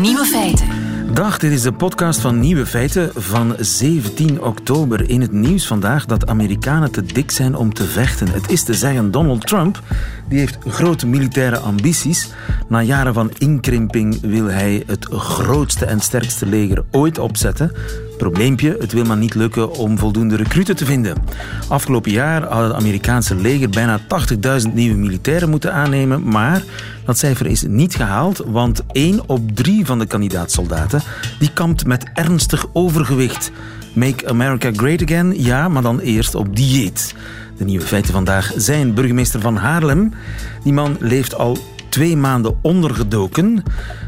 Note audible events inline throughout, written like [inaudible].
Nieuwe feiten. Dag, dit is de podcast van Nieuwe Feiten van 17 oktober. In het nieuws vandaag dat Amerikanen te dik zijn om te vechten. Het is te zeggen, Donald Trump die heeft grote militaire ambities. Na jaren van inkrimping wil hij het grootste en sterkste leger ooit opzetten. Probleempje, het wil maar niet lukken om voldoende recruten te vinden. Afgelopen jaar had het Amerikaanse leger bijna 80.000 nieuwe militairen moeten aannemen, maar dat cijfer is niet gehaald, want één op drie van de kandidaatsoldaten die kampt met ernstig overgewicht. Make America Great Again, ja, maar dan eerst op dieet. De nieuwe feiten vandaag zijn burgemeester van Haarlem. Die man leeft al twee maanden ondergedoken.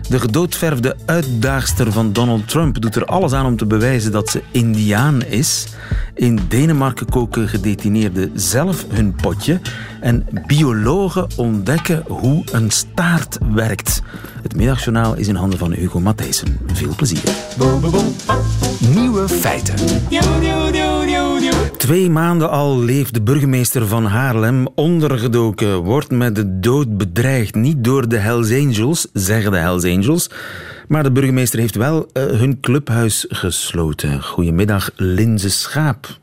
De gedoodverfde uitdaagster van Donald Trump doet er alles aan om te bewijzen dat ze Indiaan is. In Denemarken koken gedetineerden zelf hun potje. En biologen ontdekken hoe een staart werkt. Het middagjournaal is in handen van Hugo Matthijssen. Veel plezier. Nieuwe feiten. Twee maanden al leeft de burgemeester van Haarlem ondergedoken, wordt met de dood bedreigd. Niet door de Hells Angels, zeggen de Hells Angels, maar de burgemeester heeft wel uh, hun clubhuis gesloten. Goedemiddag, Linze Schaap.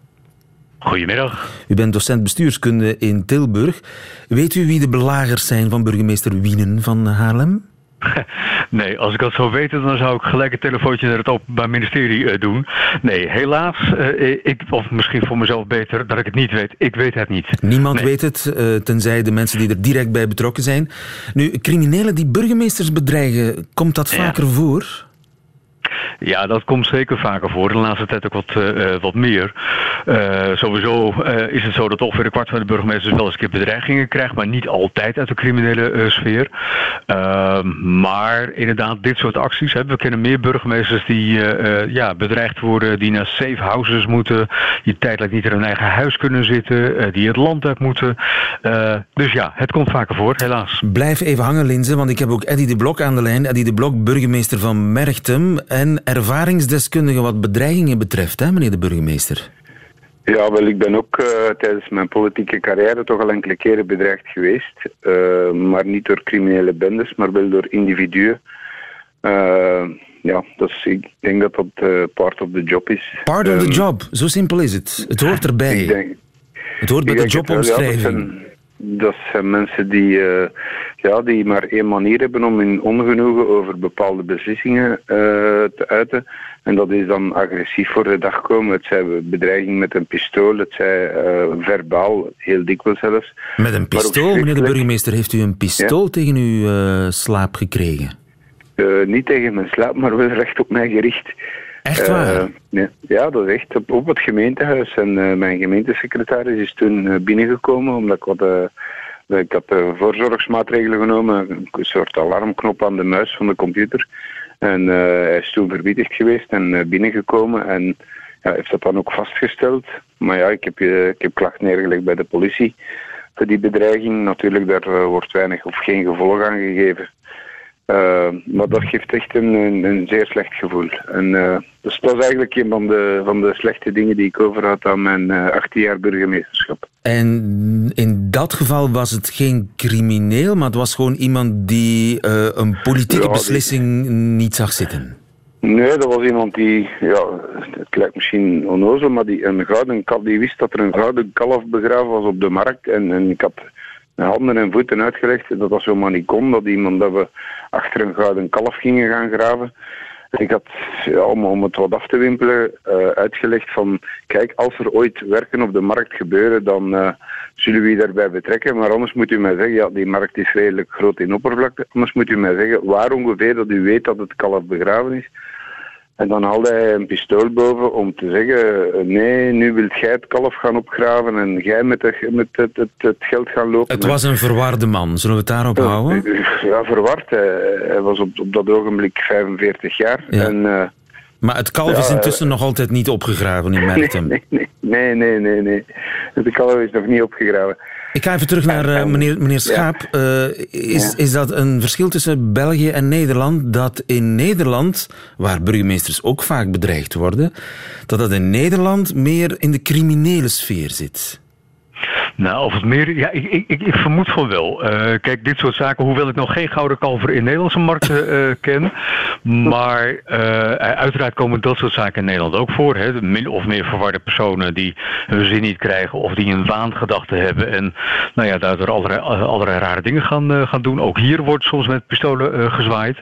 Goedemiddag. U bent docent bestuurskunde in Tilburg. Weet u wie de belagers zijn van burgemeester Wienen van Haarlem? [laughs] Nee, als ik dat zou weten, dan zou ik gelijk een telefoontje naar het Openbaar Ministerie uh, doen. Nee, helaas, uh, ik, of misschien voor mezelf beter dat ik het niet weet. Ik weet het niet. Niemand nee. weet het, tenzij de mensen die er direct bij betrokken zijn. Nu, criminelen die burgemeesters bedreigen, komt dat vaker ja. voor? Ja, dat komt zeker vaker voor. De laatste tijd ook wat, uh, wat meer. Uh, sowieso is het zo dat ongeveer een kwart van de burgemeesters wel eens een keer bedreigingen krijgt, maar niet altijd uit de criminele sfeer. Ehm, maar inderdaad, dit soort acties. Hè, we kennen meer burgemeesters die ja, bedreigd worden, die naar safe houses moeten, die tijdelijk niet in hun eigen huis kunnen zitten, die het land uit moeten. dus ja, het komt vaker voor, helaas. Blijf even hangen, Linze, want ik heb ook Eddie de Blok aan de lijn. Eddie de Blok, burgemeester van Merchtem en ervaringsdeskundige wat bedreigingen betreft, hè, meneer de burgemeester? Ja, wel, ik ben ook uh, tijdens mijn politieke carrière toch al enkele keren bedreigd geweest. Uh, maar niet door criminele bendes, maar wel door individuen. Uh, ja, dus ik denk dat dat part of the job is. Part of the job, zo simpel is het. Het hoort erbij. Denk, het hoort bij de jobomschrijving. Dat zijn mensen die, ja, die maar één manier hebben om hun ongenoegen over bepaalde beslissingen uh, te uiten. En dat is dan agressief voor de dag komen. Het zij bedreiging met een pistool, het zij uh, verbaal, heel dikwijls zelfs. Met een pistool, meneer de burgemeester, heeft u een pistool ja? tegen uw slaap gekregen? niet tegen mijn slaap, maar wel recht op mij gericht. Echt waar? Uh, ja, dat is echt op, op het gemeentehuis. En uh, mijn gemeentesecretaris is toen uh, binnengekomen, omdat ik wat... ik had voorzorgsmaatregelen genomen, een soort alarmknop aan de muis van de computer. En hij is toen verwittigd geweest en binnengekomen en ja, heeft dat dan ook vastgesteld. Maar ja, ik heb, ik heb klacht neergelegd bij de politie voor die bedreiging. Natuurlijk, daar wordt weinig of geen gevolg aan gegeven. Uh, maar dat geeft echt een, een, een zeer slecht gevoel. En, uh, dus dat is eigenlijk een van de, van de slechte dingen die ik overhoud aan mijn uh, 18 jaar burgemeesterschap. En in dat geval was het geen crimineel, maar het was gewoon iemand die een politieke ja, beslissing die... niet zag zitten? Nee, dat was iemand die, ja, het lijkt misschien onnozel, maar die een gouden kalf, die wist dat er een gouden kalf begraven was op de markt. En, en ik had handen en voeten uitgelegd dat dat zomaar niet kon, dat iemand dat we achter een gouden kalf gingen gaan graven. Ik had, ja, om, het wat af te wimpelen, uh, uitgelegd van, kijk, als er ooit werken op de markt gebeuren, dan uh, zullen we je daarbij betrekken. Maar anders moet u mij zeggen, ja, die markt is redelijk groot in oppervlakte. Anders moet u mij zeggen waar ongeveer dat u weet dat het kalf begraven is. En dan haalde hij een pistool boven om te zeggen: nee, nu wilt jij het kalf gaan opgraven en jij met, de, met het, het, het, geld gaan lopen. Het was een verwarde man, zullen we het daarop ja, houden? Ja, verward. Hij, was op, op dat ogenblik 45 jaar. Ja. En, uh, maar het kalf ja, is intussen uh, nog altijd niet opgegraven in Merchtem. [laughs] Nee, nee, nee, nee, nee, nee. Het kalf is nog niet opgegraven. Ik ga even terug naar uh, meneer, meneer Schaap. Uh, is, ja. is dat een verschil tussen België en Nederland? Dat in Nederland, waar burgemeesters ook vaak bedreigd worden, dat dat in Nederland meer in de criminele sfeer zit? Nou, of het meer. Ja, ik, ik, ik vermoed van wel. Uh, kijk, dit soort zaken, hoewel ik nog geen gouden kalver in Nederlandse markten uh, [laughs] ken. Maar uh, uiteraard komen dat soort zaken in Nederland ook voor. Hè. Min of meer verwarde personen die hun zin niet krijgen of die een waangedachte hebben. En nou ja, daardoor allerlei, allerlei rare dingen gaan, gaan doen. Ook hier wordt soms met pistolen gezwaaid.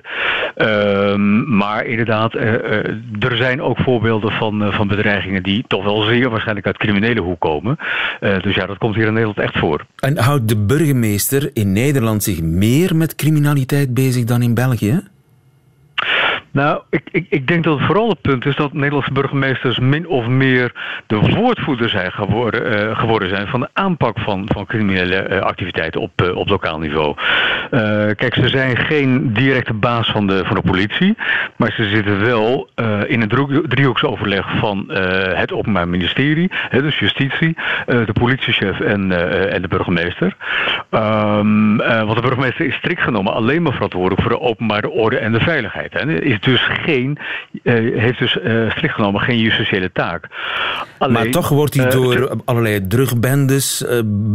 Ehm, maar inderdaad, er zijn ook voorbeelden van, van bedreigingen die toch wel zeer waarschijnlijk uit criminele hoek komen. dus ja, dat komt hier Nederland echt voor. En houdt de burgemeester in Nederland zich meer met criminaliteit bezig dan in België? Nou, ik, ik, ik denk dat het vooral het punt is dat Nederlandse burgemeesters min of meer de woordvoerder zijn geworden, uh, geworden zijn van de aanpak van, van criminele uh, activiteiten op, uh, op lokaal niveau. kijk, ze zijn geen directe baas van de, van de politie, maar ze zitten wel in een driehoeksoverleg van het Openbaar Ministerie, dus justitie, de politiechef en, en de burgemeester. Um, want de burgemeester is strikt genomen alleen maar verantwoordelijk voor de openbare orde en de veiligheid. Hè. Dus geen, uh, heeft dus uh, strikt genomen geen justitiële taak. Alleen, maar toch wordt hij uh, door allerlei drugbendes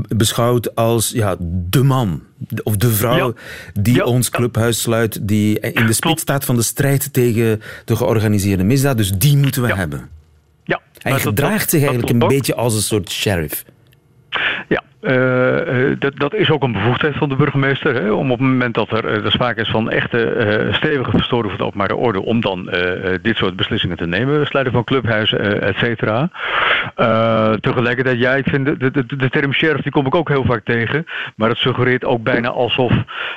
beschouwd als ja, de man of de vrouw ja. die ja. ons clubhuis sluit, die in de spits staat van de strijd tegen de georganiseerde misdaad. Dus die moeten we ja. hebben. Ja, hij gedraagt dat, zich eigenlijk een beetje als een soort sheriff. Ja, uh, dat, dat, is ook een bevoegdheid van de burgemeester. Hè, om op het moment dat er, er sprake is van echte uh, stevige verstoring van de openbare orde, om dan dit soort beslissingen te nemen. Sluiten van clubhuizen, et cetera. tegelijkertijd, ja, ik vind de, de, de, term sheriff, die kom ik ook heel vaak tegen. Maar het suggereert ook bijna alsof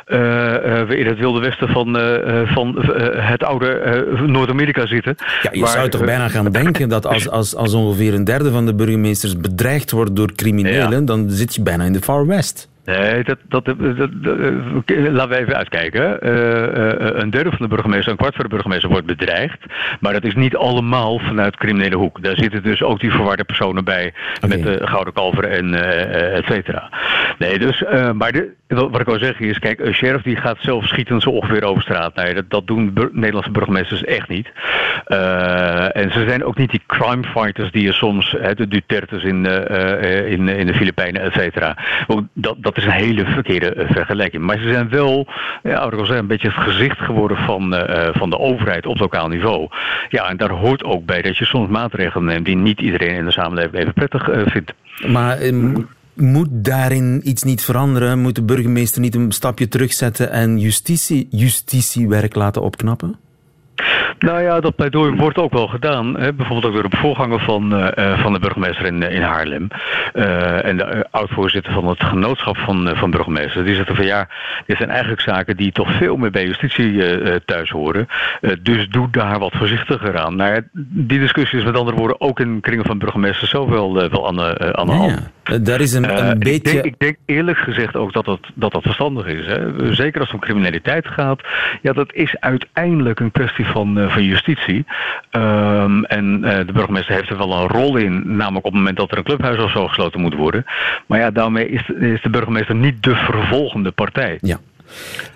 we in het wilde westen van, van het oude Noord-Amerika zitten. Ja, je zou toch bijna gaan denken dat als, als, als ongeveer een derde van de burgemeesters bedreigd wordt door criminelen, ja. dan zit je bijna in de Far West. Nee, dat, dat, dat, dat laten we even uitkijken. Uh, uh, een derde van de burgemeester, een kwart van de burgemeester wordt bedreigd. Maar dat is niet allemaal vanuit criminele hoek. Daar zitten dus ook die verwarde personen bij. Okay. Met de Gouden Kalver en uh, et cetera. Nee, dus, maar de, wat ik wil zeggen is, kijk, een sheriff die gaat zelf schieten zo ongeveer over straat. Nee, dat, dat doen bur Nederlandse burgemeesters echt niet. en ze zijn ook niet die crime fighters die je soms, hè, de Dutertes in, in, in de Filipijnen, et cetera. Dat, dat is een hele verkeerde uh, vergelijking. Maar ze zijn wel, ja, ik een beetje het gezicht geworden van, uh, van de overheid op lokaal niveau. Ja, en daar hoort ook bij dat je soms maatregelen neemt die niet iedereen in de samenleving even prettig vindt. Maar um, moet daarin iets niet veranderen? Moet de burgemeester niet een stapje terugzetten en justitie, justitiewerk laten opknappen? Nou ja, dat pleidooi wordt ook wel gedaan. Hè? Bijvoorbeeld ook door de voorganger van, uh, van de burgemeester in, in Haarlem. Uh, en de oud-voorzitter van het genootschap van, van burgemeesters. Die zegt van ja, dit zijn eigenlijk zaken die toch veel meer bij justitie thuis horen. dus doe daar wat voorzichtiger aan. Nou ja, die discussie is met andere woorden ook in kringen van burgemeesters zo wel, wel aan, de, aan de ja, hand. Ja. Daar is een, een beetje... Ik denk, ik denk, eerlijk gezegd ook dat dat, dat, dat verstandig is. Hè? Zeker als het om criminaliteit gaat. Ja, dat is uiteindelijk een kwestie van van justitie. Um, en uh, de burgemeester heeft er wel een rol in, namelijk op het moment dat er een clubhuis of zo gesloten moet worden. Maar ja, daarmee is, is de burgemeester niet de vervolgende partij. Ja.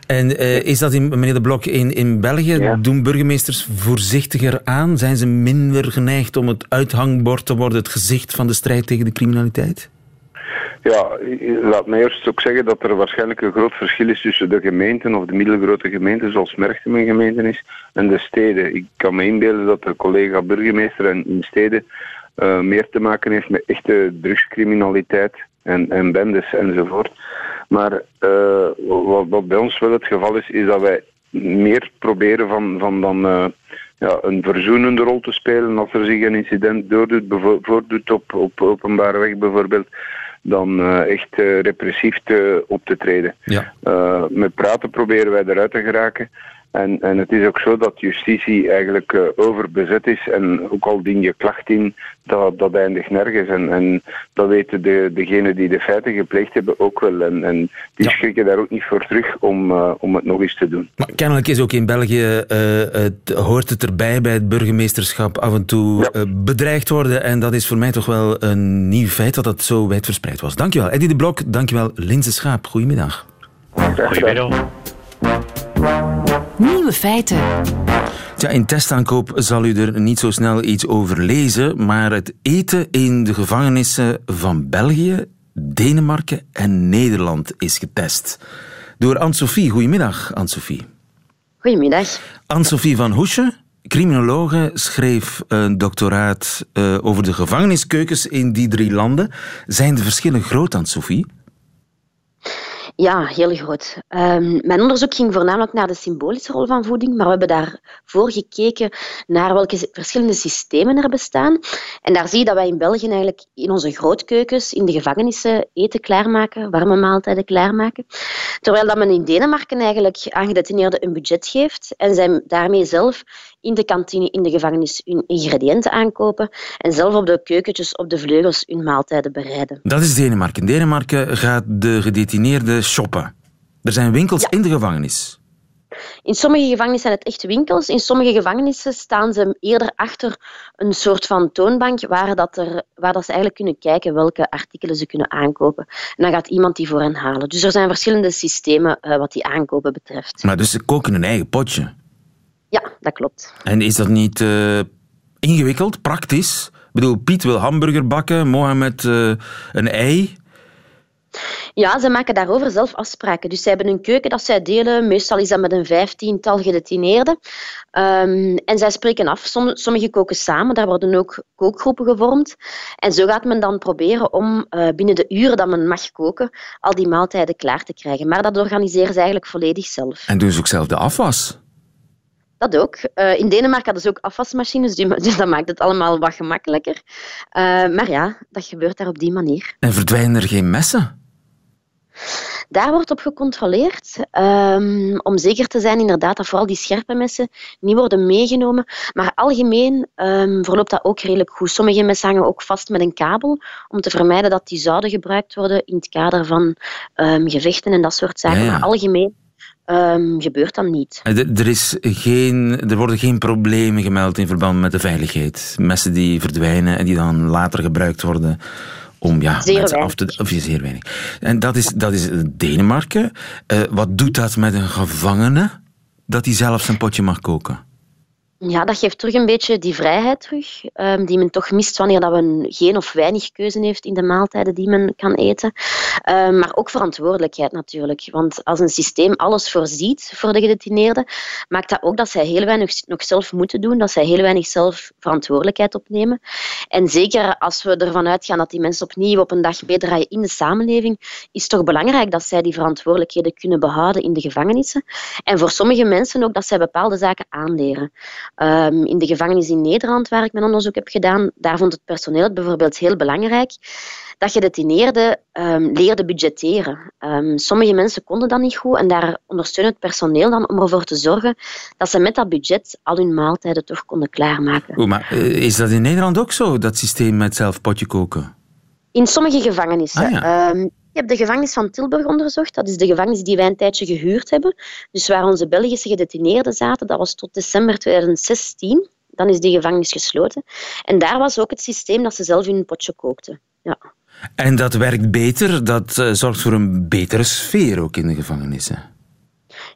En uh, is dat in, meneer De Blok in, in België? Ja. Doen burgemeesters voorzichtiger aan? Zijn ze minder geneigd om het uithangbord te worden, het gezicht van de strijd tegen de criminaliteit? Ja, laat mij eerst ook zeggen dat er waarschijnlijk een groot verschil is tussen de gemeenten of de middelgrote gemeenten, zoals Merchtem een gemeente is, en de steden. Ik kan me inbeelden dat de collega burgemeester in steden uh, meer te maken heeft met echte drugscriminaliteit en, en bendes enzovoort. Maar uh, wat, bij ons wel het geval is, is dat wij meer proberen van, van dan uh, ja, een verzoenende rol te spelen als er zich een incident voordoet op, op openbare weg bijvoorbeeld dan uh, echt uh, repressief te, op te treden. Ja. Uh, met praten proberen wij eruit te geraken. En, en het is ook zo dat justitie eigenlijk uh, overbezet is. En ook al dien je klacht in, dat, dat eindigt nergens. En, en dat weten de, degenen die de feiten gepleegd hebben ook wel. En, en die ja. schrikken daar ook niet voor terug om, uh, om het nog eens te doen. Maar kennelijk is ook in België, uh, het, hoort het erbij bij het burgemeesterschap af en toe ja. bedreigd worden. En dat is voor mij toch wel een nieuw feit dat dat zo wijdverspreid was. Dankjewel Eddie de Blok, dankjewel Linse Schaap. Goedemiddag. Goedemiddag. Nieuwe feiten. Ja, in testaankoop zal u er niet zo snel iets over lezen, maar het eten in de gevangenissen van België Denemarken en Nederland is getest. Door Anne-Sophie. Goedemiddag, Anne-Sophie. Goedemiddag. Anne-Sophie van Hoesje, criminologe, schreef een doctoraat uh, over de gevangeniskeukens in die drie landen. Zijn de verschillen groot, Anne-Sophie? Ja, heel groot. Um, mijn onderzoek ging voornamelijk naar de symbolische rol van voeding, maar we hebben daarvoor gekeken naar welke verschillende systemen er bestaan. En daar zie je dat wij in België eigenlijk in onze grootkeukens, in de gevangenissen, eten klaarmaken, warme maaltijden klaarmaken. Terwijl dat men in Denemarken eigenlijk aan gedetineerden een budget geeft en zij daarmee zelf in de kantine in de gevangenis hun ingrediënten aankopen en zelf op de keukentjes op de vleugels hun maaltijden bereiden. Dat is Denemarken. In Denemarken gaat de gedetineerde shoppen. Er zijn winkels in de gevangenis. In sommige gevangenissen zijn het echt winkels. In sommige gevangenissen staan ze eerder achter een soort van toonbank waar, dat er, waar dat ze eigenlijk kunnen kijken welke artikelen ze kunnen aankopen. En dan gaat iemand die voor hen halen. Dus er zijn verschillende systemen uh, wat die aankopen betreft. Maar dus ze koken een eigen potje? Ja, dat klopt. En is dat niet uh, ingewikkeld, praktisch? Ik bedoel, Piet wil hamburger bakken, Mohamed uh, een ei. Ja, ze maken daarover zelf afspraken. Dus ze hebben een keuken dat zij delen. Meestal is dat met een vijftiental gedetineerden. Um, en zij spreken af. Sommigen koken samen. Daar worden ook kookgroepen gevormd. En zo gaat men dan proberen om uh, binnen de uren dat men mag koken, al die maaltijden klaar te krijgen. Maar dat organiseren ze eigenlijk volledig zelf. En doen ze ook zelf de afwas? Dat ook. Uh, in Denemarken hadden ze ook afwasmachines, dus dat maakt het allemaal wat gemakkelijker. Uh, maar ja, dat gebeurt daar op die manier. En verdwijnen er geen messen? Daar wordt op gecontroleerd, um, om zeker te zijn inderdaad dat vooral die scherpe messen niet worden meegenomen. Maar algemeen um, verloopt dat ook redelijk goed. Sommige messen hangen ook vast met een kabel, om te vermijden dat die zouden gebruikt worden in het kader van um, gevechten en dat soort zaken. Ja, ja. Maar algemeen Um, gebeurt dat niet. Er, is geen, er worden geen problemen gemeld in verband met de veiligheid. Messen die verdwijnen en die dan later gebruikt worden om ja, zeer mensen af te... Of zeer weinig. En dat is, dat is Denemarken. Uh, wat doet dat met een gevangene dat hij zelf zijn potje mag koken? Ja, dat geeft terug een beetje die vrijheid terug, um, die men toch mist wanneer dat men geen of weinig keuze heeft in de maaltijden die men kan eten. Um, maar ook verantwoordelijkheid natuurlijk. Want als een systeem alles voorziet voor de gedetineerden, maakt dat ook dat zij heel weinig nog zelf moeten doen, dat zij heel weinig zelf verantwoordelijkheid opnemen. En zeker als we ervan uitgaan dat die mensen opnieuw op een dag meedraaien in de samenleving, is het toch belangrijk dat zij die verantwoordelijkheden kunnen behouden in de gevangenissen. En voor sommige mensen ook dat zij bepaalde zaken aanleren. Um, in de gevangenis in Nederland, waar ik mijn onderzoek heb gedaan, daar vond het personeel het bijvoorbeeld heel belangrijk dat gedetineerden um, leerden budgetteren. Um, sommige mensen konden dat niet goed en daar ondersteunde het personeel dan om ervoor te zorgen dat ze met dat budget al hun maaltijden toch konden klaarmaken. O, maar uh, is dat in Nederland ook zo, dat systeem met zelf potje koken? In sommige gevangenissen. Ah, ja. Ik heb de gevangenis van Tilburg onderzocht. Dat is de gevangenis die wij een tijdje gehuurd hebben. Dus waar onze Belgische gedetineerden zaten, dat was tot december 2016. Dan is die gevangenis gesloten. En daar was ook het systeem dat ze zelf in een potje kookten. Ja. En dat werkt beter, dat uh, zorgt voor een betere sfeer ook in de gevangenissen.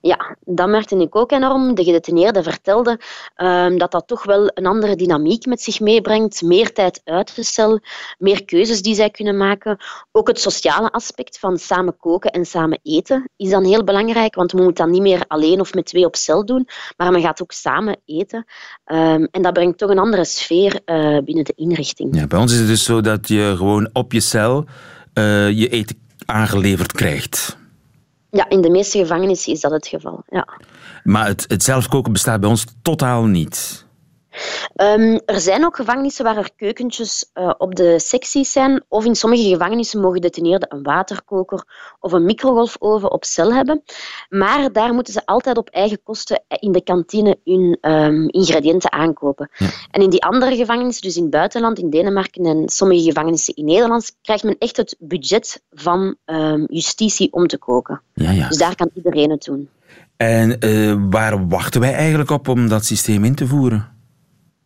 Ja, dat merkte ik ook enorm. De gedetineerde vertelde um, dat dat toch wel een andere dynamiek met zich meebrengt. Meer tijd uit de cel, meer keuzes die zij kunnen maken. Ook het sociale aspect van samen koken en samen eten is dan heel belangrijk, want men moet dat niet meer alleen of met twee op cel doen, maar men gaat ook samen eten. Um, en dat brengt toch een andere sfeer uh, binnen de inrichting. Ja, bij ons is het dus zo dat je gewoon op je cel uh, je eten aangeleverd krijgt. Ja, in de meeste gevangenissen is dat het geval. Ja. Maar het, het zelfkoken bestaat bij ons totaal niet. Um, er zijn ook gevangenissen waar er keukentjes uh, op de secties zijn. Of in sommige gevangenissen mogen detineerden een waterkoker of een microgolfoven op cel hebben. Maar daar moeten ze altijd op eigen kosten in de kantine hun um, ingrediënten aankopen. Ja. En in die andere gevangenissen, dus in het buitenland, in Denemarken en sommige gevangenissen in Nederland, krijgt men echt het budget van um, justitie om te koken. Ja, ja. Dus daar kan iedereen het doen. En uh, waar wachten wij eigenlijk op om dat systeem in te voeren?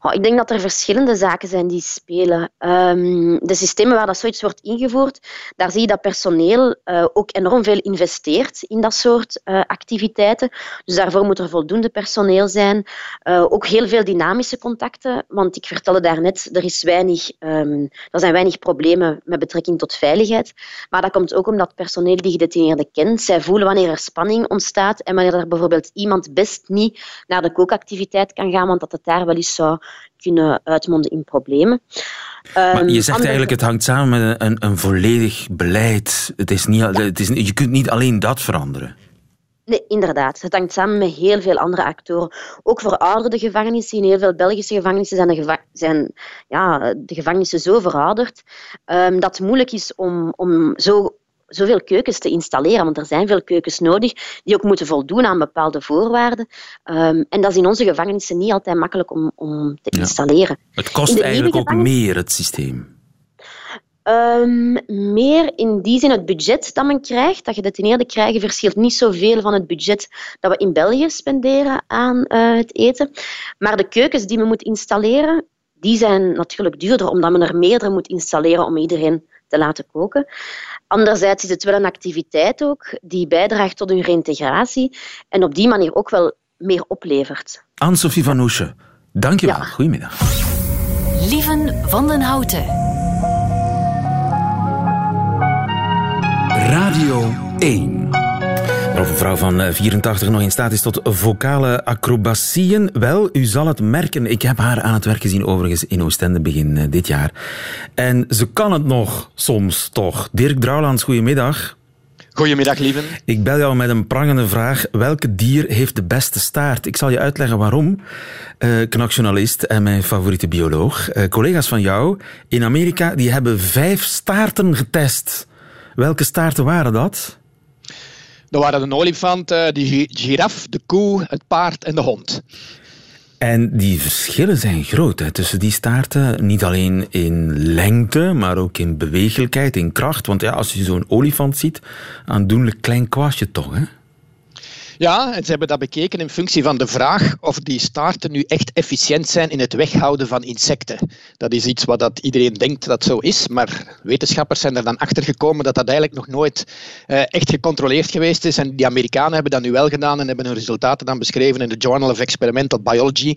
Oh, ik denk dat er verschillende zaken zijn die spelen. Um, de systemen waar dat zoiets wordt ingevoerd, daar zie je dat personeel uh, ook enorm veel investeert in dat soort uh, activiteiten. Dus daarvoor moet er voldoende personeel zijn. Uh, ook heel veel dynamische contacten, want ik vertelde daarnet, er, is weinig, um, er zijn weinig problemen met betrekking tot veiligheid. Maar dat komt ook omdat personeel die gedetineerden kent, zij voelen wanneer er spanning ontstaat en wanneer er bijvoorbeeld iemand best niet naar de kookactiviteit kan gaan, want dat het daar wel eens zou kunnen uitmonden in problemen. Maar je ehm, zegt eigenlijk, het hangt samen met een, een volledig beleid. Het is niet, het is, je kunt niet alleen dat veranderen. Nee, inderdaad. Het hangt samen met heel veel andere actoren. Ook verouderde gevangenissen. In heel veel Belgische gevangenissen zijn de, geva zijn, ja, de gevangenissen zo verouderd um, dat het moeilijk is om, om zo zoveel keukens te installeren, want er zijn veel keukens nodig die ook moeten voldoen aan bepaalde voorwaarden. Um, en dat is in onze gevangenissen niet altijd makkelijk om, om te installeren. Het kost eigenlijk ook meer, het systeem. Um, meer in die zin het budget dat men krijgt, dat gedetineerden krijgen, verschilt niet zoveel van het budget dat we in België spenderen aan uh, het eten. Maar de keukens die men moet installeren, die zijn natuurlijk duurder, omdat men er meerdere moet installeren om iedereen te laten koken. Anderzijds is het wel een activiteit ook die bijdraagt tot hun reïntegratie en op die manier ook wel meer oplevert. Anne-Sophie van Oesche, dankjewel. Ja. Goedemiddag. Lieven van den Houten. Radio 1. Of een vrouw van 84 eh, nog in staat is tot vocale acrobacieën. Wel, u zal het merken. Ik heb haar aan het werk gezien overigens in Oostende begin eh, dit jaar. En ze kan het nog, soms toch. Dirk Drouwlands, goedemiddag. Goedemiddag, lieven. Ik bel jou met een prangende vraag. Welke dier heeft de beste staart? Ik zal je uitleggen waarom. Uh, knakjournalist en mijn favoriete bioloog. Uh, collega's van jou in Amerika die hebben vijf staarten getest. Welke staarten waren dat? Dat waren de olifant, de giraf, de koe, het paard en de hond. En die verschillen zijn groot tussen die staarten. Niet alleen in lengte, maar ook in bewegelijkheid, in kracht. Want ja, als je zo'n olifant ziet, aandoenlijk klein kwastje toch, hè? Ja, en ze hebben dat bekeken in functie van de vraag of die staarten nu echt efficiënt zijn in het weghouden van insecten. Dat is iets wat dat iedereen denkt dat zo is, maar wetenschappers zijn er dan achter gekomen dat dat eigenlijk nog nooit uh, echt gecontroleerd geweest is. En die Amerikanen hebben dat nu wel gedaan en hebben hun resultaten dan beschreven in de Journal of Experimental Biology.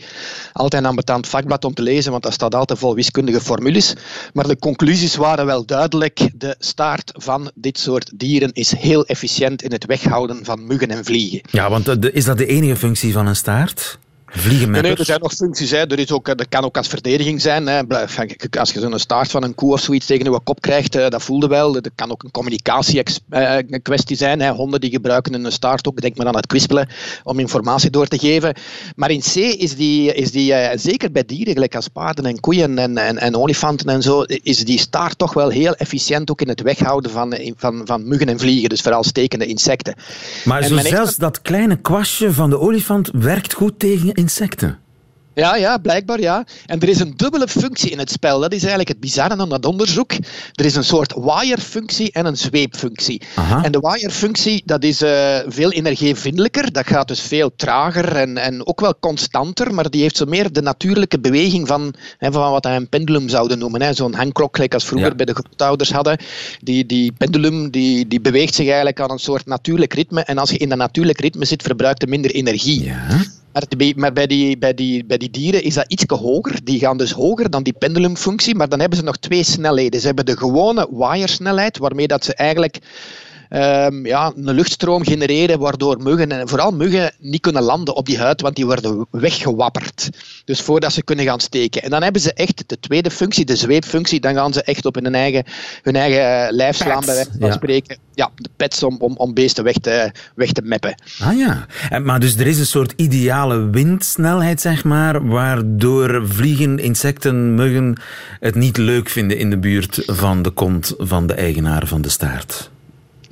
Altijd een ambetant vakblad om te lezen, want dat staat altijd vol wiskundige formules. Maar de conclusies waren wel duidelijk. De staart van dit soort dieren is heel efficiënt in het weghouden van muggen en vliegen. Ja, want eh, is dat de enige functie van een staart? Vliegen nee, nee, er zijn nog functies. Hè. Er is ook, dat kan ook als verdediging zijn. Hè. Als je zo'n staart van een koe of zoiets tegen je kop krijgt, eh, dat voelde wel. Dat kan ook een communicatie-kwestie eh, zijn. Hè. Honden die gebruiken een staart ook, denk maar aan het kwispelen, om informatie door te geven. Maar in C is die, is die zeker bij dieren, gelijk als paarden en koeien en, en, en olifanten en zo, is die staart toch wel heel efficiënt ook in het weghouden van, van, van muggen en vliegen. Dus vooral stekende insecten. Maar zo zelfs dat kleine kwastje van de olifant werkt goed tegen insecten. Ja, ja, blijkbaar ja. En er is een dubbele functie in het spel. Dat is eigenlijk het bizarre aan dat onderzoek. Er is een soort wire-functie en een zweepfunctie. En de wire-functie dat is uh, veel energievriendelijker. Dat gaat dus veel trager en, en ook wel constanter. Maar die heeft zo meer de natuurlijke beweging van, hè, van wat we een pendulum zouden noemen. Zo'n hangklok, gelijk als vroeger bij de grootouders hadden. Die, die pendulum die, die beweegt zich eigenlijk aan een soort natuurlijk ritme. En als je in dat natuurlijk ritme zit, verbruikt je minder energie. Ja. Maar bij die, bij, die, bij die dieren is dat iets hoger. Die gaan dus hoger dan die pendulumfunctie, maar dan hebben ze nog twee snelheden. Ze hebben de gewone wire-snelheid, waarmee dat ze eigenlijk um, ja, een luchtstroom genereren waardoor muggen, en vooral muggen, niet kunnen landen op die huid, want die worden weggewapperd. Dus voordat ze kunnen gaan steken. En dan hebben ze echt de tweede functie, de zweepfunctie, dan gaan ze echt op hun eigen, hun eigen eh, lijf slaan, bij wijze van ja. spreken. Ja, de pets om, om, om beesten weg te, weg te meppen. Ah ja, maar dus er is een soort ideale windsnelheid, zeg maar, waardoor vliegen, insecten, muggen het niet leuk vinden in de buurt van de kont van de eigenaar van de staart.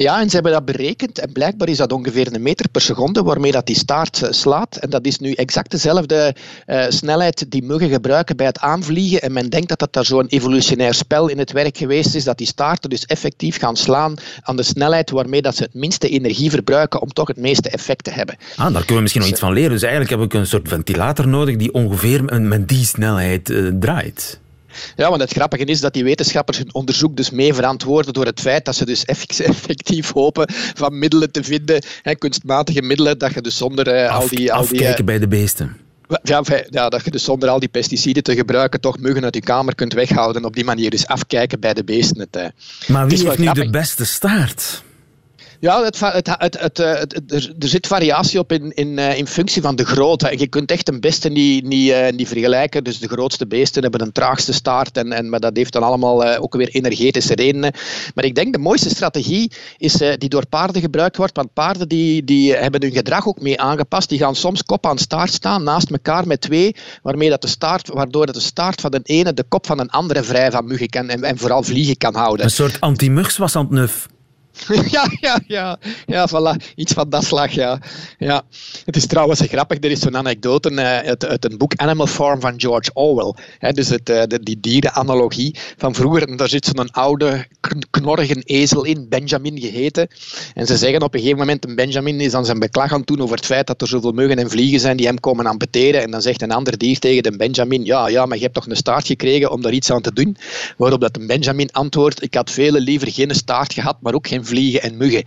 Ja, en ze hebben dat berekend en blijkbaar is dat ongeveer een meter per seconde waarmee dat die staart eh, slaat. En dat is nu exact dezelfde uh, snelheid die muggen gebruiken bij het aanvliegen. En men denkt dat dat daar zo'n evolutionair spel in het werk geweest is, dat die staarten dus effectief gaan slaan aan de snelheid waarmee dat ze het minste energie verbruiken om toch het meeste effect te hebben. Ah, daar kunnen we misschien nog iets van leren. Dus eigenlijk hebben we een soort ventilator nodig die ongeveer met die snelheid uh, draait. Ja, want het grappige is dat die wetenschappers hun onderzoek dus mee verantwoorden door het feit dat ze dus [laughs] effectief hopen van middelen te vinden, hè, kunstmatige middelen, dat je dus zonder Af, al die... Al afkijken die, bij de beesten. Ja, ja, dat je dus zonder al die pesticiden te gebruiken toch muggen uit je kamer kunt weghouden en op die manier dus afkijken bij de beesten. Het, uh, maar wie heeft nu grappig. de beste staart? Ja, het, het, het, er, er, zit variatie op in, in, in functie van de grootte. Je kunt echt een beste niet, niet, niet vergelijken. Dus de grootste beesten hebben een traagste staart. En, en, maar dat heeft dan allemaal ook weer energetische redenen. Maar ik denk de mooiste strategie is die door paarden gebruikt wordt. Want paarden die, die hebben hun gedrag ook mee aangepast. Die gaan soms kop aan staart staan naast elkaar met twee. Waarmee dat de staart, waardoor dat de staart van de ene de kop van een andere vrij van muggen. En, en vooral vliegen kan houden. Een soort anti-mugswasantnuf. [laughs] ja, ja, ja, ja, voilà. Iets van dat slag, ja. ja. Het is trouwens grappig, er is zo'n anekdote uh, uit, uit, een boek Animal Farm van George Orwell. Dus het, de, die dierenanalogie van vroeger. Daar zit zo'n oude, knorrige ezel in, Benjamin geheten. En ze zeggen op een gegeven moment, een Benjamin is dan zijn beklag aan doen over het feit dat er zoveel muggen en vliegen zijn die hem komen amputeren. En dan zegt een ander dier tegen de Benjamin, ja, ja, maar je hebt toch een staart gekregen om daar iets aan te doen? Waarop dat een Benjamin antwoordt, ik had veel liever geen staart gehad, maar ook geen vliegen en muggen.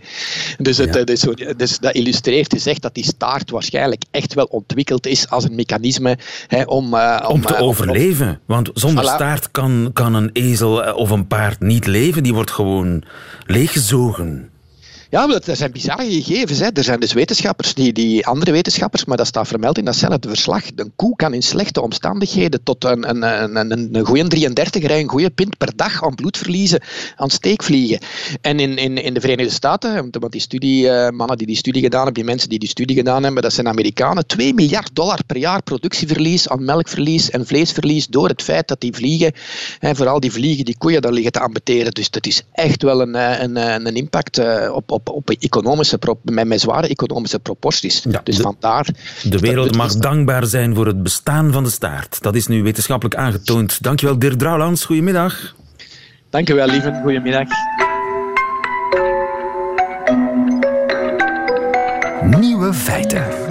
Dus, het, ja. dus, dus dat illustreert dus echt dat die staart waarschijnlijk echt wel ontwikkeld is als een mechanisme hè, om, uh, om... te uh, overleven. Om, Want zonder voilà. staart kan, kan een ezel of een paard niet leven. Die wordt gewoon leeggezogen. Ja, dat zijn bizarre gegevens. Hè. Er zijn dus wetenschappers, die, die andere wetenschappers, maar dat staat vermeld in datzelfde verslag. Een koe kan in slechte omstandigheden tot een, een, een, een, een goede 33 een goede pint per dag aan bloed verliezen, aan steekvliegen. En in, in, in de Verenigde Staten, want die studie, uh, mannen die die studie gedaan hebben, die mensen die die studie gedaan hebben, dat zijn Amerikanen, 2 miljard dollar per jaar productieverlies aan melkverlies en vleesverlies door het feit dat die vliegen, en vooral die vliegen, die koeien daar liggen te ambeteren. Dus dat is echt wel een, een, een impact op, op op, op economische, met, met zware economische proporties. Ja, dus de, vandaar... De wereld mag dankbaar zijn voor het bestaan van de staart. Dat is nu wetenschappelijk aangetoond. Dankjewel Dirk Drouwlands. Goedemiddag. Dankjewel, lieve. Goedemiddag. Nieuwe feiten.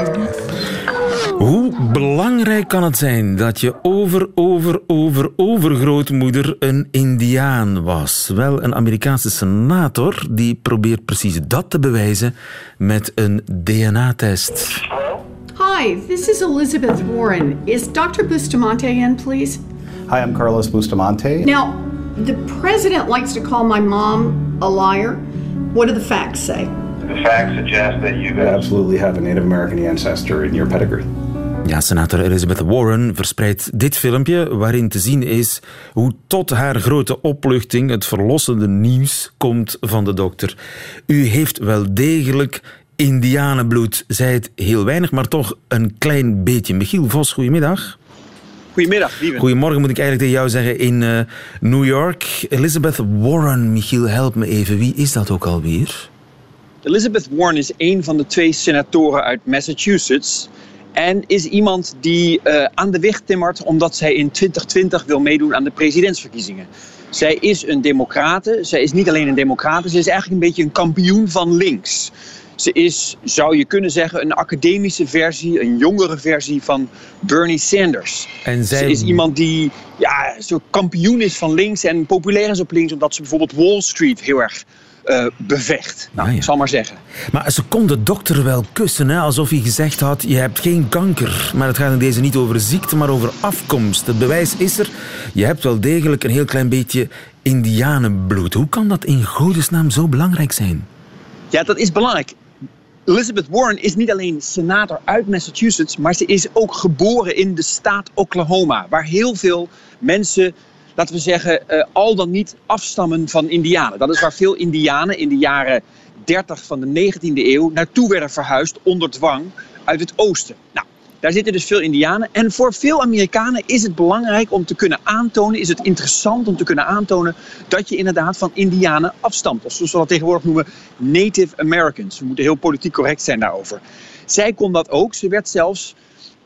Hoe belangrijk kan het zijn dat je over, over, over, overgrootmoeder een Indiaan was? Wel, een Amerikaanse senator die probeert precies dat te bewijzen met een DNA-test. Hi, this is Elizabeth Warren. Is Dr. Bustamante in, please? Hi, I'm Carlos Bustamante. Now, the president likes to call my mom a liar. What do the facts say? The facts suggest that you absolutely have a Native American ancestor in your pedigree. Ja, senator Elizabeth Warren verspreidt dit filmpje waarin te zien is hoe tot haar grote opluchting het verlossende nieuws komt van de dokter. U heeft wel degelijk indianenbloed, zei het heel weinig, maar toch een klein beetje. Michiel Vos, goedemiddag. Goedemiddag, lieve. Goedemorgen moet ik eigenlijk tegen jou zeggen in uh, New York. Elizabeth Warren, Michiel, help me even. Wie is dat ook alweer? Elizabeth Warren is een van de twee senatoren uit Massachusetts en is iemand die uh, aan de weg timmert omdat zij in 2020 wil meedoen aan de presidentsverkiezingen. Zij is een democrate. Zij is niet alleen een democrate, ze is eigenlijk een beetje een kampioen van links. Ze is, zou je kunnen zeggen, een academische versie, een jongere versie van Bernie Sanders. En zij... Ze is iemand die ja, zo kampioen is van links en populair is op links, omdat ze bijvoorbeeld Wall Street heel erg uh, bevecht. Nou, ah, ja. ik zal maar zeggen. Maar ze kon de dokter wel kussen, hè? alsof hij gezegd had: Je hebt geen kanker. Maar het gaat in deze niet over ziekte, maar over afkomst. Het bewijs is er. Je hebt wel degelijk een heel klein beetje Indianenbloed. Hoe kan dat in godesnaam zo belangrijk zijn? Ja, dat is belangrijk. Elizabeth Warren is niet alleen senator uit Massachusetts, maar ze is ook geboren in de staat Oklahoma, waar heel veel mensen laten we zeggen, uh, al dan niet afstammen van Indianen. Dat is waar veel Indianen in de jaren 30 van de 19e eeuw naartoe werden verhuisd onder dwang uit het oosten. Nou, Daar zitten dus veel Indianen. En voor veel Amerikanen is het belangrijk om te kunnen aantonen, is het interessant om te kunnen aantonen dat je inderdaad van Indianen afstamt. Of zoals we dat tegenwoordig noemen, Native Americans. We moeten heel politiek correct zijn daarover. Zij kon dat ook. Ze werd zelfs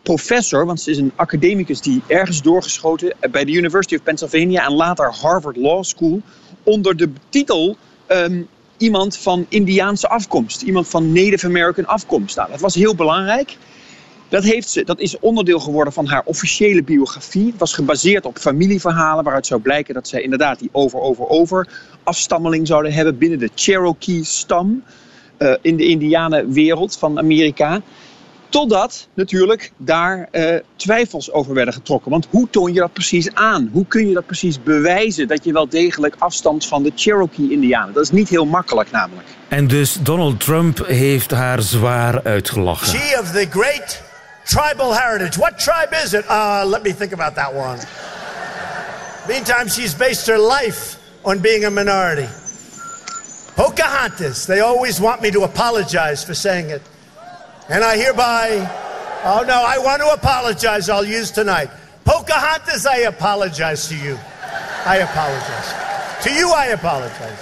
professor, want ze is een academicus die ergens doorgeschoten bij de University of Pennsylvania en later Harvard Law School onder de titel ehm, iemand van Indiaanse afkomst, iemand van Native American afkomst. Nou, dat was heel belangrijk. Dat, heeft ze, dat is onderdeel geworden van haar officiële biografie. Het was gebaseerd op familieverhalen waaruit zou blijken dat zij inderdaad die over, over, over afstammeling zouden hebben binnen de Cherokee-stam uh, in de Indianenwereld van Amerika. Totdat natuurlijk daar uh, twijfels over werden getrokken. Want hoe toon je dat precies aan? Hoe kun je dat precies bewijzen dat je wel degelijk afstamt van de Cherokee-Indianen? Dat is niet heel makkelijk namelijk. En dus Donald Trump heeft haar zwaar uitgelachen. She of the great tribal heritage. What tribe is it? Uh, let me think about that one. Meantime, she's based her life on being a minority. Pocahontas. They always want me to apologize for saying it. And I hereby, oh no, I want to apologize. I'll use tonight. Pocahontas, I apologize to you. I apologize. To you, I apologize.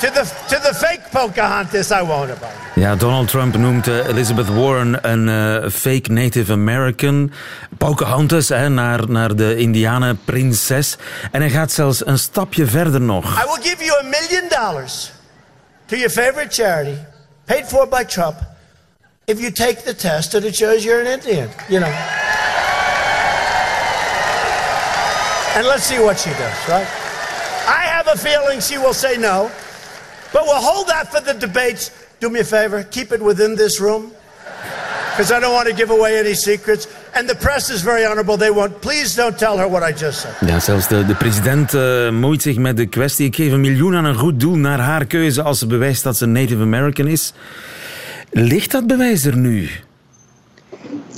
To the, to the fake Pocahontas, I won't apologize. Ja, Donald Trump noemt uh, Elizabeth Warren een uh, fake Native American. Pocahontas, hè, naar, naar de Indianenprinses. En hij gaat zelfs een stapje verder nog. I will give you a million dollars to your favorite charity, paid for by Trump, if you take the test and it shows you're an Indian, you know. and let's see what she does, right? I have a feeling she will say no, but we'll hold that for the debates. Do me a favor, keep it within this room, because I don't want to give away any secrets. And the press is very honorable. They won't. Please don't tell her what I just said. Ja, zelfs de, de president uh, moeit zich met de kwestie. Ik geef een miljoen aan een goed doel naar haar keuze als ze bewijst dat ze Native American is. Ligt dat bewijs er nu?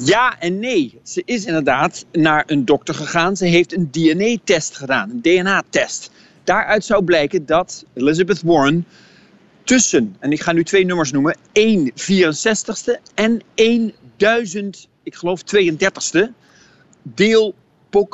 Ja en nee. Ze is inderdaad naar een dokter gegaan. Ze heeft een DNA-test gedaan, een DNA-test. Daaruit zou blijken dat Elizabeth Warren tussen, en ik ga nu twee nummers noemen, 1 64ste en 1000, ik geloof 32ste, deel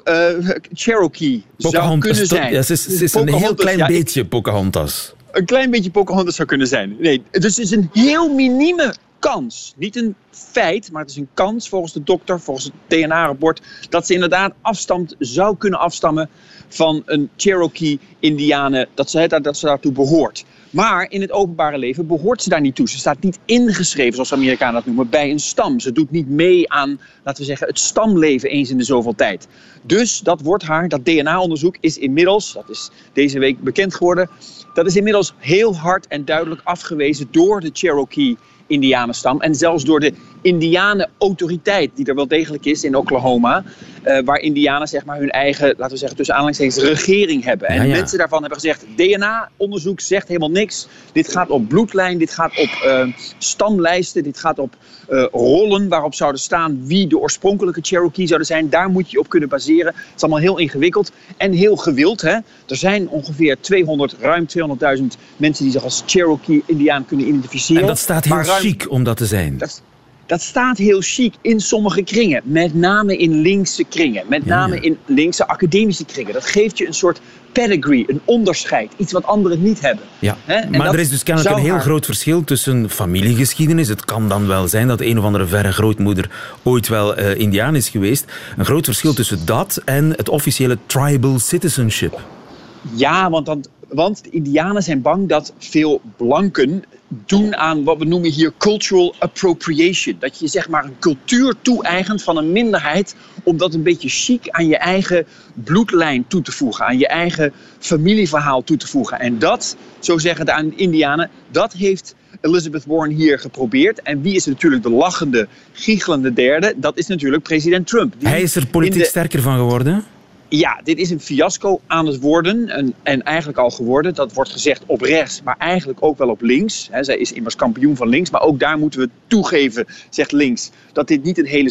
uh, Cherokee zou kunnen zijn. Ja, ze is, ze is een heel klein beetje Pocahontas. Een klein beetje Pocahontas zou kunnen zijn. Nee, dus het is een heel minieme kans. Niet een feit, maar het is een kans volgens de dokter, volgens het DNA-rapport, dat ze inderdaad afstamt, zou kunnen afstammen van een Cherokee-Indianen, dat ze, dat ze daartoe behoort. Maar in het openbare leven behoort ze daar niet toe. Ze staat niet ingeschreven, zoals Amerikanen dat noemen, bij een stam. Ze doet niet mee aan, laten we zeggen, het stamleven eens in de zoveel tijd. Dus dat wordt haar, dat DNA-onderzoek is inmiddels, dat is deze week bekend geworden, dat is inmiddels heel hard en duidelijk afgewezen door de Cherokee Indianenstam. En zelfs door de Indianen-autoriteit, die er wel degelijk is in Oklahoma. Uh, waar Indianen zeg maar, hun eigen, laten we zeggen, tussen aanhalingstekens, regering hebben. En mensen daarvan hebben gezegd: DNA-onderzoek zegt helemaal niks. Dit gaat op bloedlijn, dit gaat op uh, stamlijsten, dit gaat op uh, rollen waarop zouden staan wie de oorspronkelijke Cherokee zouden zijn. Daar moet je op kunnen baseren. Het is allemaal heel ingewikkeld en heel gewild. Hè? Er zijn ongeveer 200, ruim 200.000 mensen die zich als Cherokee-Indiaan kunnen identificeren. En dat staat heel ruim, chic om dat te zijn. Dat, dat staat heel chic in sommige kringen. Met name in linkse kringen. Met name ja. in linkse academische kringen. Dat geeft je een soort pedigree, een onderscheid. Iets wat anderen niet hebben. Ja. Maar er is dus kennelijk een heel haar... groot verschil tussen familiegeschiedenis. Het kan dan wel zijn dat een of andere verre grootmoeder ooit wel uh, Indiaan is geweest. Een groot verschil tussen dat en het officiële tribal citizenship. Ja, want, want de Indianen zijn bang dat veel blanken doen aan wat we noemen hier cultural appropriation. Dat je zeg maar een cultuur toe-eigent van een minderheid om dat een beetje chic aan je eigen bloedlijn toe te voegen, aan je eigen familieverhaal toe te voegen. En dat, zo zeggen de Indianen, dat heeft Elizabeth Warren hier geprobeerd. En wie is natuurlijk de lachende, giechelende derde? Dat is natuurlijk president Trump. Hij is er politiek de... sterker van geworden? Ja, dit is een fiasco aan het worden. En, en, eigenlijk al geworden. Dat wordt gezegd op rechts, maar eigenlijk ook wel op links. zij is immers kampioen van links. Maar ook daar moeten we toegeven, zegt links, dat dit niet een hele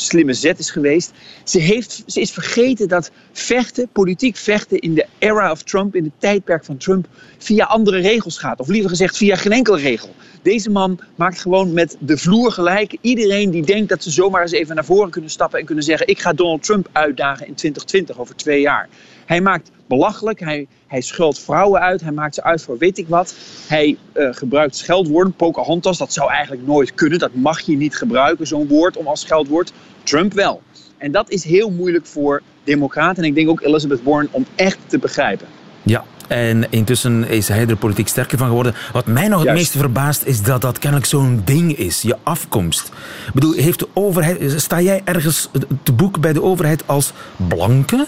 slimme zet is geweest. Ze, heeft, ze is vergeten dat vechten, politiek vechten in de era of Trump, in het tijdperk van Trump, via andere regels gaat. Of liever gezegd, via geen enkele regel. Deze man maakt gewoon met de vloer gelijk. Iedereen die denkt dat ze zomaar eens even naar voren kunnen stappen en kunnen zeggen: Ik ga Donald Trump uitdagen in 2020, over twee jaar. Hij maakt belachelijk, hij, hij schult vrouwen uit, hij maakt ze uit voor weet ik wat. Hij uh, gebruikt scheldwoorden, Pocahontas, dat zou eigenlijk nooit kunnen. Dat mag je niet gebruiken, zo'n woord, om als scheldwoord. Trump wel. En dat is heel moeilijk voor democraten en ik denk ook Elizabeth Warren om echt te begrijpen. Ja, en intussen is hij er politiek sterker van geworden. Wat mij nog het meeste verbaast is dat dat kennelijk zo'n ding is, je afkomst. Ik bedoel, heeft de overheid, sta jij ergens te boek bij de overheid als blanke?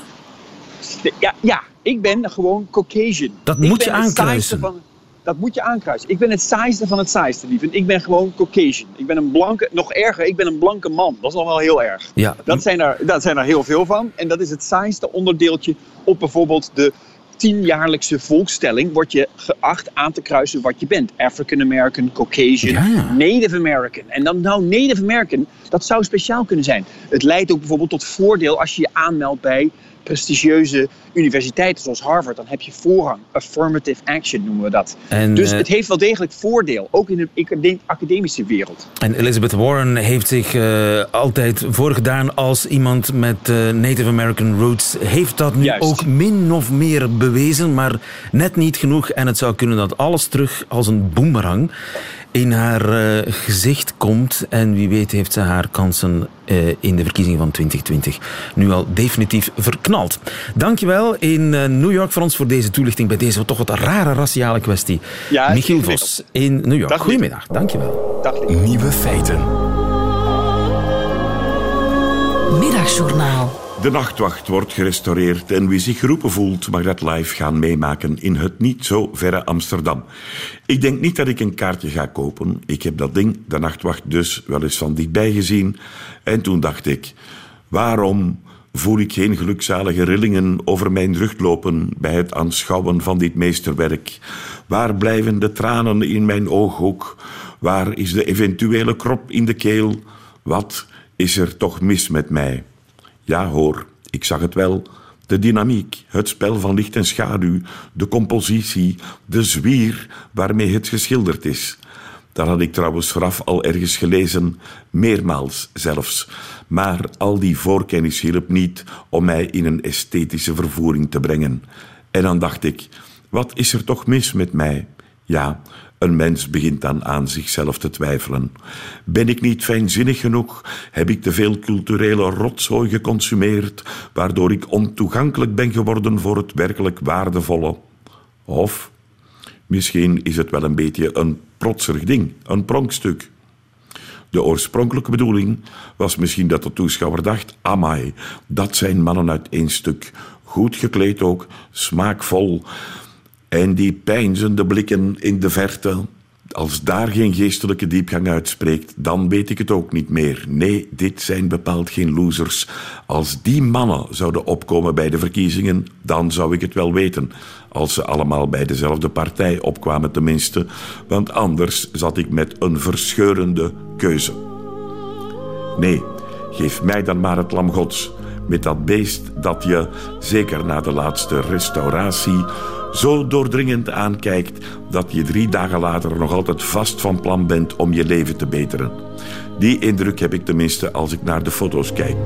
Ja, ja ik ben gewoon Caucasian. Dat moet je aankruisen. Van, dat moet je aankruisen. Ik ben het saaiste van het saaiste, lief. Ik ben gewoon Caucasian. Ik ben een blanke, nog erger, ik ben een blanke man. Dat is nog wel heel erg. Ja. Dat, zijn er, dat zijn er heel veel van. En dat is het saaiste onderdeeltje op bijvoorbeeld de tienjaarlijkse volkstelling word je geacht aan te kruisen wat je bent. African American, Caucasian, Native American. En dan nou Native American, dat zou speciaal kunnen zijn. Het leidt ook bijvoorbeeld tot voordeel als je je aanmeldt bij prestigieuze universiteiten zoals Harvard, dan heb je voorrang. Affirmative action noemen we dat. dus eh, het heeft wel degelijk voordeel, ook in de academische wereld. En Elizabeth Warren heeft zich uh, altijd voorgedaan als iemand met uh, Native American roots. Heeft dat nu ook min of meer bewezen, maar net niet genoeg. En het zou kunnen dat alles terug als een boemerang in haar uh, gezicht komt. En wie weet heeft ze haar kansen uh, in de verkiezingen van 2020 nu al definitief verknald. Dankjewel in uh, New York voor ons voor deze toelichting bij deze toch wat rare raciale kwestie. Ja, Michiel Vos in New York. Dag, Goedemiddag, dankjewel. Dag, Nieuwe feiten. Middagjournaal. De nachtwacht wordt gerestaureerd en wie zich geroepen voelt mag dat live gaan meemaken in het niet zo verre Amsterdam. Ik denk niet dat ik een kaartje ga kopen. Ik heb dat ding, de nachtwacht, dus wel eens van dichtbij gezien. En toen dacht ik, waarom voel ik geen gelukzalige rillingen over mijn rug lopen bij het aanschouwen van dit meesterwerk? Waar blijven de tranen in mijn ooghoek? Waar is de eventuele krop in de keel? Wat is er toch mis met mij? Ja, hoor, ik zag het wel. De dynamiek, het spel van licht en schaduw, de compositie, de zwier waarmee het geschilderd is. Dat had ik trouwens vooraf al ergens gelezen, meermaals zelfs. Maar al die voorkennis hielp niet om mij in een esthetische vervoering te brengen. En dan dacht ik, wat is er toch mis met mij? Ja, een mens begint dan aan zichzelf te twijfelen. Ben ik niet fijnzinnig genoeg? Heb ik te veel culturele rotzooi geconsumeerd, waardoor ik ontoegankelijk ben geworden voor het werkelijk waardevolle? Of misschien is het wel een beetje een protserig ding, een pronkstuk. De oorspronkelijke bedoeling was misschien dat de toeschouwer dacht: amai, dat zijn mannen uit één stuk. Goed gekleed ook, smaakvol. En die pijnzende blikken in de verte, als daar geen geestelijke diepgang uitspreekt, dan weet ik het ook niet meer. Nee, dit zijn bepaald geen losers. Als die mannen zouden opkomen bij de verkiezingen, dan zou ik het wel weten. Als ze allemaal bij dezelfde partij opkwamen tenminste, want anders zat ik met een verscheurende keuze. Nee, geef mij dan maar het lam gods, met dat beest dat je, zeker na de laatste restauratie, zo doordringend aankijkt dat je drie dagen later nog altijd vast van plan bent om je leven te beteren. Die indruk heb ik tenminste als ik naar de foto's kijk.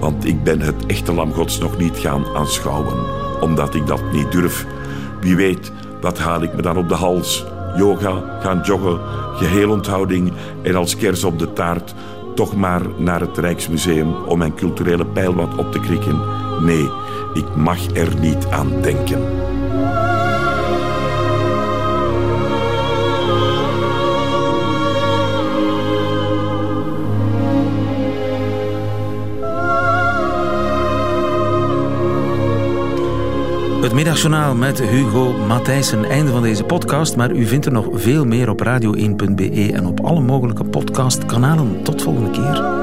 Want ik ben het echte lam gods nog niet gaan aanschouwen, omdat ik dat niet durf. Wie weet, wat haal ik me dan op de hals? Yoga, gaan joggen, geheel onthouding en als kers op de taart toch maar naar het Rijksmuseum om mijn culturele pijl wat op te krikken. Nee, ik mag er niet aan denken. Het middagjournaal met Hugo Matthijssen. Einde van deze podcast, maar u vindt er nog veel meer op radio1.be en op alle mogelijke podcastkanalen. Tot volgende keer.